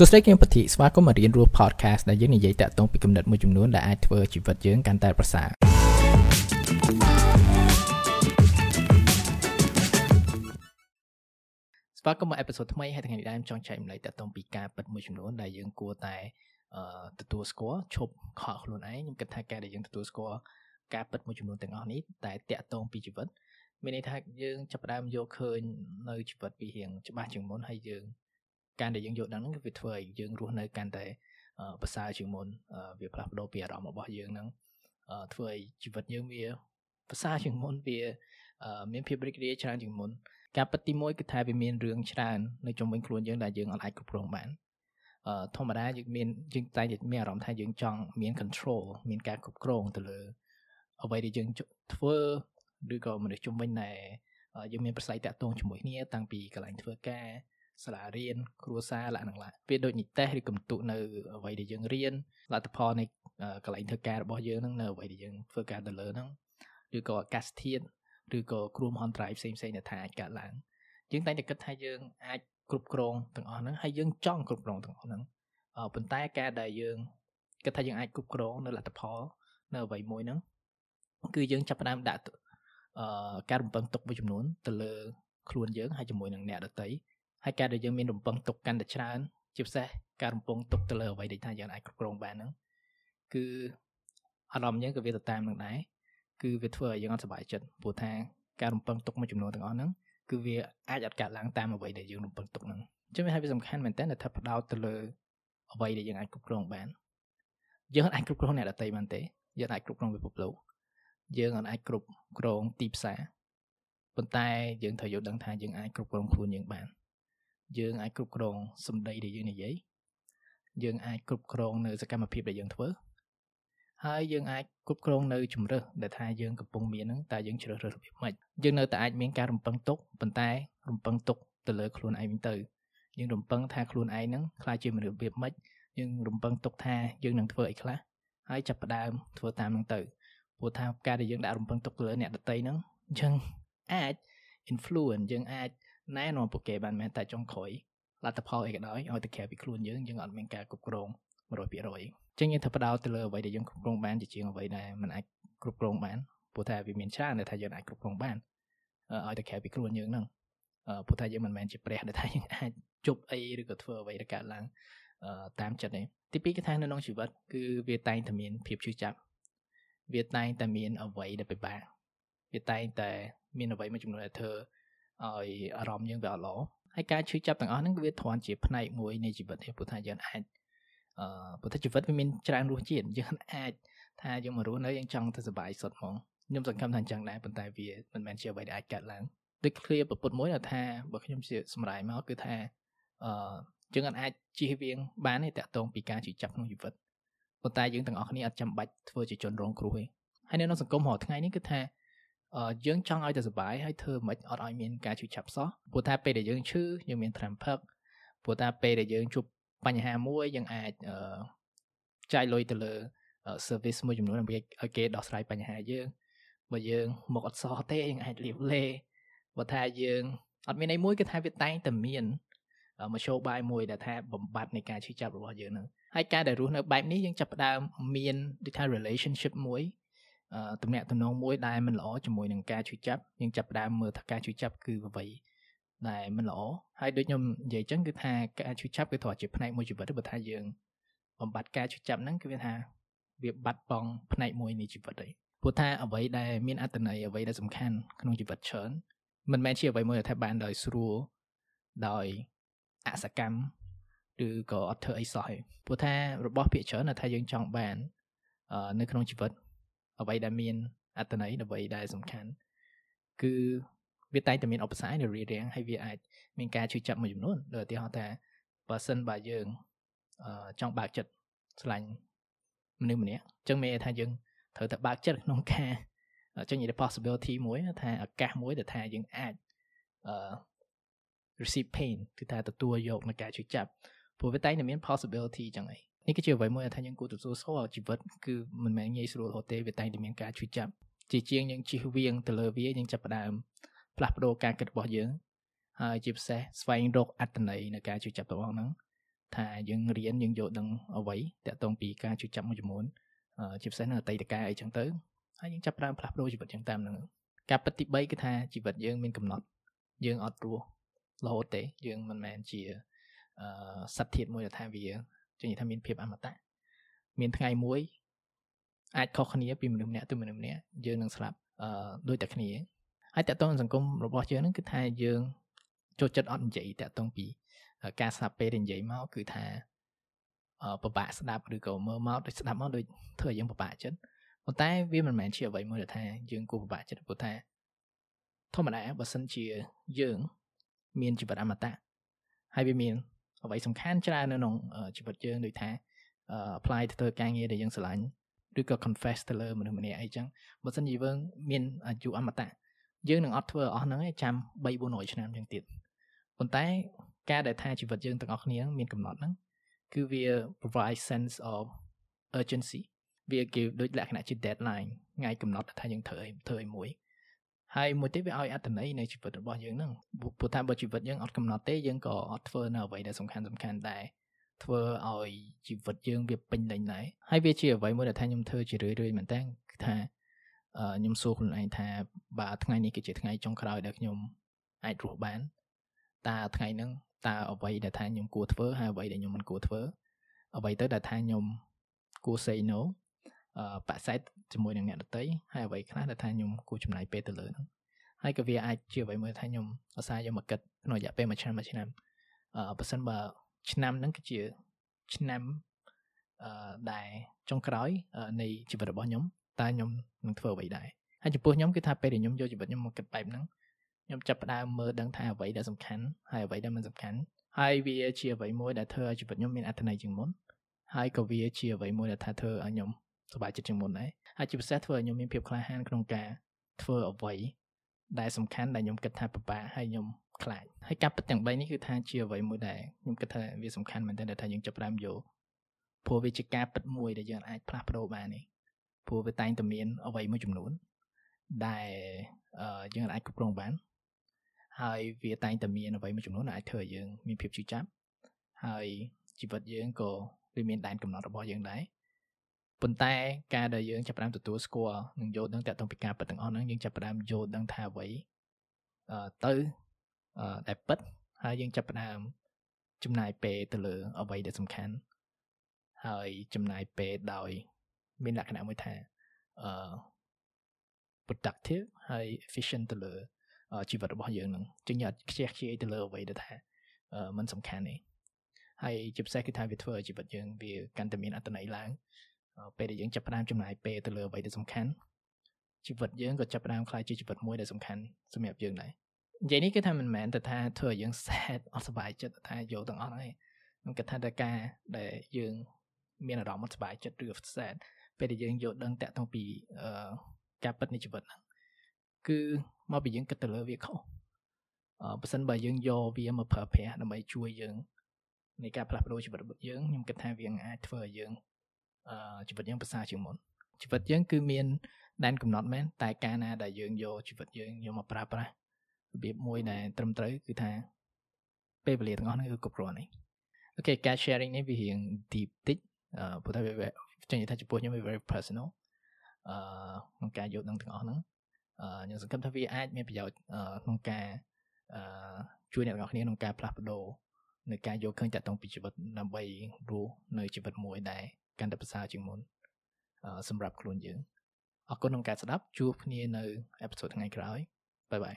សួស្តីគឹមពធីស្វាគមន៍មករៀនរស់ podcast ដែលយើងនិយាយតាក់ទងពីគំនិតមួយចំនួនដែលអាចធ្វើជីវិតយើងកាន់តែប្រសើរស្វាគមន៍មកអេពីសូតថ្មីហើយថ្ងៃនេះដែរចង់ចែកម្លែកតាក់ទងពីការពិតមួយចំនួនដែលយើងគួរតែទទួលស្គាល់ឈប់ខកខ្លួនឯងខ្ញុំគិតថាការដែលយើងទទួលស្គាល់ការពិតមួយចំនួនទាំងអស់នេះតែតាក់ទងពីជីវិតមានន័យថាយើងចាប់ផ្ដើមយកឃើញនៅជីវិតពីរៀងច្បាស់ជាងមុនហើយយើង ការដែលយើងយល់ដឹងហ្នឹងគឺវាធ្វើឲ្យយើងរស់នៅកាន់តែប្រសើរជាងមុនវាផ្លាស់ប្ដូរពីអារម្មណ៍របស់យើងហ្នឹងធ្វើឲ្យជីវិតយើងវាប្រសើរជាងមុនវាមានភាពរីករាយច្រើនជាងមុនការពិតទី1គឺថាវាមានរឿងច្រើននៅជុំវិញខ្លួនយើងដែលយើងអាចគ្រប់គ្រងបានអឺធម្មតាយើងមានយើងតែមានអារម្មណ៍ថាយើងចង់មាន control មានការគ្រប់គ្រងទៅលើអ្វីដែលយើងធ្វើឬក៏មនុស្សជុំវិញដែលយើងមានប្រស័យតាក់ទងជាមួយគ្នាតាំងពីកន្លែងធ្វើការ សាលារៀនគ្រួសារលក្ខណៈឡាវាដូចនិតេសឬកំទុនៅអ្វីដែលយើងរៀនលទ្ធផលនៃកន្លែងធ្វើការរបស់យើងហ្នឹងនៅអ្វីដែលយើងធ្វើការទៅលើហ្នឹងឬក៏អាកាសធាតុឬក៏គ្រោះមហន្តរាយផ្សេងផ្សេងដែលថាអាចកើតឡើងយើងតែងតែគិតថាយើងអាចគ្រប់គ្រងទាំងអស់ហ្នឹងហើយយើងចង់គ្រប់គ្រងទាំងអស់ហ្នឹងប៉ុន្តែការដែលយើងគិតថាយើងអាចគ្រប់គ្រងនៅលទ្ធផលនៅអ្វីមួយហ្នឹងគឺយើងចាប់ផ្ដើមដាក់អឺការរំពឹងទុកមួយចំនួនទៅលើខ្លួនយើងហើយជាមួយនឹងអ្នកដទៃ ហើយការដែលយើងមានរំពឹងទុកកាន់តែច្រើនជាពិសេសការរំពឹងទុកទៅលើអ្វីដែលថាយើងអាចគ្រប់គ្រងបានហ្នឹងគឺអារម្មណ៍យើងក៏វាទៅតាមនឹងដែរគឺវាធ្វើឲ្យយើងអត់សុបាយចិត្តព្រោះថាការរំពឹងទុកមួយចំនួនទាំងអស់ហ្នឹងគឺវាអាចអត់កើតឡើងតាមអ្វីដែលយើងរំពឹងទុកហ្នឹងអញ្ចឹងវាហើយវាសំខាន់មែនតើថាផ្ដោតទៅលើអ្វីដែលយើងអាចគ្រប់គ្រងបានយើងអាចគ្រប់គ្រងអ្នកដទៃបានទេយើងអាចគ្រប់គ្រងពិភពលោកយើងអាចគ្រប់គ្រងទីផ្សារប៉ុន្តែយើងត្រូវយល់ដឹងថាយើងអាចគ្រប់គ្រងខ្លួនយើងបាន យើងអាចគ្រប់គ្រងសម្ដីដែលយើងនិយាយយើងអាចគ្រប់គ្រងនៅសកម្មភាពដែលយើងធ្វើហើយយើងអាចគ្រប់គ្រងនៅជំរើសដែលថាយើងកំពុងមានហ្នឹងតើយើងជ្រើសរើសរបៀបម៉េចយើងនៅតែអាចមានការរំពឹងទុកប៉ុន្តែរំពឹងទុកទៅលើខ្លួនឯងវិញទៅយើងរំពឹងថាខ្លួនឯងហ្នឹងខ្លាចជាមនុស្សរបៀបម៉េចយើងរំពឹងទុកថាយើងនឹងធ្វើអីខ្លះហើយចាប់ផ្ដើមធ្វើតាមហ្នឹងទៅព្រោះថាការដែលយើងដាក់រំពឹងទុកទៅលើអ្នកដតីហ្នឹងអញ្ចឹងអាច influence យើងអាច ណែនាំពួកគេបានមែនតែចុងក្រោយលទ្ធផលអីក៏ដោយឲ្យទៅក្រៅពីខ្លួនយើងយើងអត់មានការគ្រប់គ្រង100%អញ្ចឹងយើងត្រូវផ្ដោតទៅលើអ្វីដែលយើងគ្រប់គ្រងបានជាជាងអ្វីដែលมันអាចគ្រប់គ្រងបានព្រោះថាវាមានច្រើនដែលថាយើងអាចគ្រប់គ្រងបានឲ្យទៅក្រៅពីខ្លួនយើងហ្នឹងព្រោះថាយើងមិនមែនជាព្រះដែលថាយើងអាចជប់អីឬក៏ធ្វើអ្វីដែលកើតឡើងតាមចិត្តទេទីពីរគឺថានៅក្នុងជីវិតគឺវាតែងតែមានភាពឈឺចាប់វាតែងតែមានអ្វីដែលពិបាកវាតែងតែមានអ្វីមួយចំនួនដែលធ្វើ ឲ្យអារម្មណ៍យើងវាអត់ល្អហើយការឈឺចាប់ទាំងអស់ហ្នឹងវាធន់ជាផ្នែកមួយនៃជីវិតទេព្រោះថាយើងអាចអឺព្រោះថាជីវិតវាមានច្រើនរសជាតិយើងអាចថាយើងមករស់នៅយើងចង់ទៅសុបាយសុទ្ធហ្មងខ្ញុំសង្ឃឹមថាអញ្ចឹងដែរប៉ុន្តែវាមិនមែនជាអ្វីដែលអាចកើតឡើងដូច clear ប្រពុតមួយថាបើខ្ញុំជាសម្រាយមកគឺថាអឺយើងអាចជៀសវាងបានទេតាក់ទងពីការជិះចាប់ក្នុងជីវិតប៉ុន្តែយើងទាំងអស់គ្នាអត់ចាំបាច់ធ្វើជាជនរងគ្រោះទេហើយនៅក្នុងសង្គមរាល់ថ្ងៃនេះគឺថា យើងចង់ឲ្យតែសុបាយហើយធ្វើមិនអត់ឲ្យមានការឈឺចាប់សោះព្រោះថាពេលដែលយើងឈឺយើងមានត្រាំផឹកព្រោះថាពេលដែលយើងជួបបញ្ហាមួយយើងអាចចាយលុយទៅលើ service មួយចំនួនដើម្បីឲ្យគេដោះស្រាយបញ្ហាយើងបើយើងមកអត់សោះទេយើងអាចលៀបលេបើថាយើងអត់មានអីមួយគឺថាវាតែងតែមានមធ្យោបាយមួយដែលថាបំបត្តិនៃការឈឺចាប់របស់យើងហ្នឹងហើយការដែលរស់នៅបែបនេះយើងចាប់ផ្ដើមមានដូចថា relationship មួយ ទំនាក់ទំនងមួយដែលមិនល្អជាមួយនឹងការឈឺចាប់យើងចាប់ផ្ដើមមើលថាការឈឺចាប់គឺអ្វីដែលមិនល្អហើយដូចខ្ញុំនិយាយចឹងគឺថាការឈឺចាប់គឺត្រូវជាផ្នែកមួយជីវិតបើថាយើងបំបត្តិការឈឺចាប់ហ្នឹងគឺវាថាវាបាត់បង់ផ្នែកមួយនៃជីវិតហើយព្រោះថាអ្វីដែលមានអត្ថន័យអ្វីដែលសំខាន់ក្នុងជីវិតច្រើនមិនមែនជាអ្វីមួយដែលថាបានដោយស្រួលដោយអសកម្មឬក៏អត់ធ្វើអីសោះទេព្រោះថារបស់ភាកច្រើនថាយើងចង់បាននៅក្នុងជីវិត អ្វីដែលមានអត្ថន័យអ្វីដែលសំខាន់គឺវាតែងតែមានឧបសគ្គនៅរារាំងហើយវាអាចមានការឈឺចាប់មួយចំនួនដូចឧទាហរណ៍ថាបើសិនបើយើងចង់បើកចិត្តឆ្លាញ់មនុស្សម្នាក់អញ្ចឹងមានថាយើងត្រូវតែបើកចិត្តក្នុងការចឹងនិយាយ possibility មួយថាឱកាសមួយដែលថាយើងអាចអឺ receive pain គឺថាទទួលយកនៃការឈឺចាប់ព្រោះវាតែងតែមាន possibility ចឹងឯង នេះគឺជាអ្វីមួយដែលថាយើងគួរទទួលស្គាល់ជីវិតគឺមិនមែនងាយស្រួលរហូតទេវាតែងតែមានការឈឺចាប់ជាជាងយើងជិះវៀងទៅលើវាយើងចាប់ផ្ដើមផ្លាស់ប្ដូរការគិតរបស់យើងហើយជាពិសេសស្វែងរកអត្តន័យនៃការជឿចាប់របស់ហ្នឹងថាយើងរៀនយើងយល់ដឹងអ្វីតាក់ទងពីការជួយចាប់មួយចំនួនជាពិសេសនៅអតីតកាលអីចឹងទៅហើយយើងចាប់ផ្ដើមផ្លាស់ប្ដូរជីវិតយើងតាមនឹងការពិតទី3គឺថាជីវិតយើងមានកំណត់យើងអត់រស់រហូតទេយើងមិនមែនជាអឺសត្វធាតុមួយដែលថាវា ជនិយាយថាមានភាពអមតៈមានថ្ងៃមួយអាចខុសគ្នាពីមនុស្សម្នាក់ទៅមនុស្សម្នាក់យើងនឹងស្លាប់អឺដូចតែគ្នាហើយតកតងសង្គមរបស់យើងហ្នឹងគឺថាយើងចូលចិត្តអត់និយាយតកតងពីការស្ដាប់ពេលនិយាយមកគឺថាពិបាកស្ដាប់ឬក៏មើលមកដូចស្ដាប់មកដូចធ្វើឲ្យយើងពិបាកចិត្តប៉ុន្តែវាមិនមែនជាអ្វីមួយដែលថាយើងគួរពិបាកចិត្តព្រោះថាធម្មតាបើសិនជាយើង មានជីវិតអមតៈហើយវាមាន អ្វីសំខាន់ច្រើននៅក្នុងជីវិតយើងដូចថា apply ទៅធ្វើការងារដែលយើងស្រឡាញ់ឬក៏ confess ទៅលើមនុស្សម្នាក់អីចឹងបើសិនជាយើងមានអាយុអមតៈយើងនឹងអត់ធ្វើអស់ហ្នឹងឯងចាំ3 400ឆ្នាំចឹងទៀតប៉ុន្តែការដែលថាជីវិតយើងទាំងអស់គ្នាមានកំណត់ហ្នឹងគឺវា provide sense of urgency វាគេដូចលក្ខណៈជា deadline ថ្ងៃកំណត់ថាយើងធ្វើអីធ្វើអីមួយ ហើយមួយទៀតវាឲ្យអត្ថន័យនៃជីវិតរបស់យើងហ្នឹងព្រោះថាបើជីវិតយើងអត់កំណត់ទេយើងក៏អត់ធ្វើនៅអ្វីដែលសំខាន់សំខាន់ដែរធ្វើឲ្យជីវិតយើងវាពេញលេញដែរហើយវាជាអ្វីមួយដែលថាខ្ញុំធ្វើជារឿយរឿយមែនតើគឺថាខ្ញុំសួរខ្លួនឯងថាបើថ្ងៃនេះគឺជាថ្ងៃចុងក្រោយដែលខ្ញុំអាចរស់បានតើថ្ងៃហ្នឹងតើអ្វីដែលថាខ្ញុំគួរធ្វើហើយអ្វីដែលខ្ញុំមិនគួរធ្វើអ្វីទៅដែលថាខ្ញុំគួរ say no អឺ បាក់សែតជាមួយនឹងអ្នកដតីហើយអ្វីខ្លះដែលថាខ្ញុំគួរចំណាយពេលទៅលើហ្នឹងហើយក៏វាអាចជាអ្វីមួយថាខ្ញុំអាសាយកមកគិតក្នុងរយៈពេលមួយឆ្នាំមួយឆ្នាំអឺបើសិនបើឆ្នាំហ្នឹងគឺជាឆ្នាំអឺដែលចុងក្រោយនៃជីវិតរបស់ខ្ញុំតើខ្ញុំនឹងធ្វើអ្វីដែរហើយចំពោះខ្ញុំគឺថាពេលដែលខ្ញុំយកជីវិតខ្ញុំមកគិតបែបហ្នឹងខ្ញុំចាប់ផ្ដើមមើលដឹងថាអ្វីដែលសំខាន់ហើយអ្វីដែលមិនសំខាន់ហើយវាជាអ្វីមួយដែលធ្វើឲ្យជីវិតខ្ញុំមានអត្ថន័យជាងមុនហើយក៏វាជាអ្វីមួយដែលថាធ្វើឲ្យខ្ញុំ សប្បាយចិត្តជាងមុនដែរហើយជាពិសេសធ្វើឲ្យខ្ញុំមានភាពក្លាហានក្នុងការធ្វើអ្វីដែលសំខាន់ដែលខ្ញុំគិតថាពិបាកហើយខ្ញុំខ្លាចហើយការពិតទាំង3នេះគឺថាជាអ្វីមួយដែលខ្ញុំគិតថាវាសំខាន់មែនទែនដែលថាយើងចាប់ផ្ដើមយកព្រោះវាជាការពិតមួយដែលយើងអាចផ្លាស់ប្ដូរបាននេះព្រោះវាតែងតែមានអ្វីមួយចំនួនដែលយើងអាចគ្រប់គ្រងបានហើយវាតែងតែមានអ្វីមួយចំនួនដែលអាចធ្វើឲ្យយើងមានភាពជឿចាប់ហើយជីវិតយើងក៏វាមានដែនកំណត់របស់យើងដែរ ប៉ុន្តែការដែលយើងចាប់ផ្ដើមទទួលស្គាល់និងយល់ដឹងតទៅពីការពិតទាំងអស់ហ្នឹងយើងចាប់ផ្ដើមយល់ដឹងថាអ្វីអឺទៅអឺដែលពិតហើយយើងចាប់ផ្ដើមចំណាយពេលទៅលើអ្វីដែលសំខាន់ហើយចំណាយពេលដោយ មានលក្ខណៈមួយថាអឺ productive ហើយ efficient ទៅលើជីវិតរបស់យើងនឹងចឹងយើងអត់ខ្ជះខ្ជាយទៅលើអ្វីដែលថាมันសំខាន់ទេហើយជាពិសេសគឺថាវាធ្វើឲ្យជីវិតយើងវាកាន់តែមានអត្ថន័យឡើង ពេលដែលយើងចាប់ផ្ដើមចំណាយពេលទៅលើអ្វីដែលសំខាន់ជីវិតយើងក៏ចាប់ផ្ដើមខ្លាយជាជីវិតមួយដែលសំខាន់សម្រាប់យើងដែរនិយាយនេះគឺថាមិនមែនតែថាធ្វើឲ្យយើង sad អត់សុបាយចិត្តថាយកទាំងអស់ហ្នឹងខ្ញុំគិតថាតែការដែលយើងមានអារម្មណ៍អត់សុបាយចិត្តឬ sad ពេលដែលយើងយកដឹងតាក់ទងពីការពិតនៃជីវិតហ្នឹងគឺមកពីយើងគិតទៅលើវាខុសអឺបើសិនបើយើងយកវាមកប្រើប្រាស់ដើម្បីជួយយើងនៃការផ្លាស់ប្ដូរជីវិតរបស់យើងខ្ញុំគិតថាវាអាចធ្វើឲ្យយើងអឺ ជីវិតយើងប្រសើរជាងមុនជីវិតយើងគឺមានដែនកំណត់មែនតែកាលណាដែលយើងយកជីវិតយើងយកមកប្រើប្រាស់របៀបមួយដែលត្រឹមត្រូវគឺថាពេលវេលាទាំងអស់ហ្នឹងគឺគ្រប់គ្រាន់ហើយអូខេការ sharing នេះវារៀង deep តិចអឺព្រោះតែវាចឹងនិយាយថាចំពោះខ្ញុំវា very personal អឺក្នុងការយកដឹងទាំងអស់ហ្នឹងខ្ញុំសង្ឃឹមថាវាអាចមានប្រយោជន៍ក្នុងការជួយអ្នកទាំងអស់គ្នាក្នុងការផ្លាស់ប្ដូរនៅការយកឃើញតាក់ទងពីជីវិតដើម្បីរស់នៅជីវិតមួយដែល កាន់តែប្រសើរជាងមុនសម្រាប់ខ្លួនយើងអរគុណក្នុងការស្ដាប់ជួបគ្នានៅអេពីសូតថ្ងៃក្រោយបាយបាយ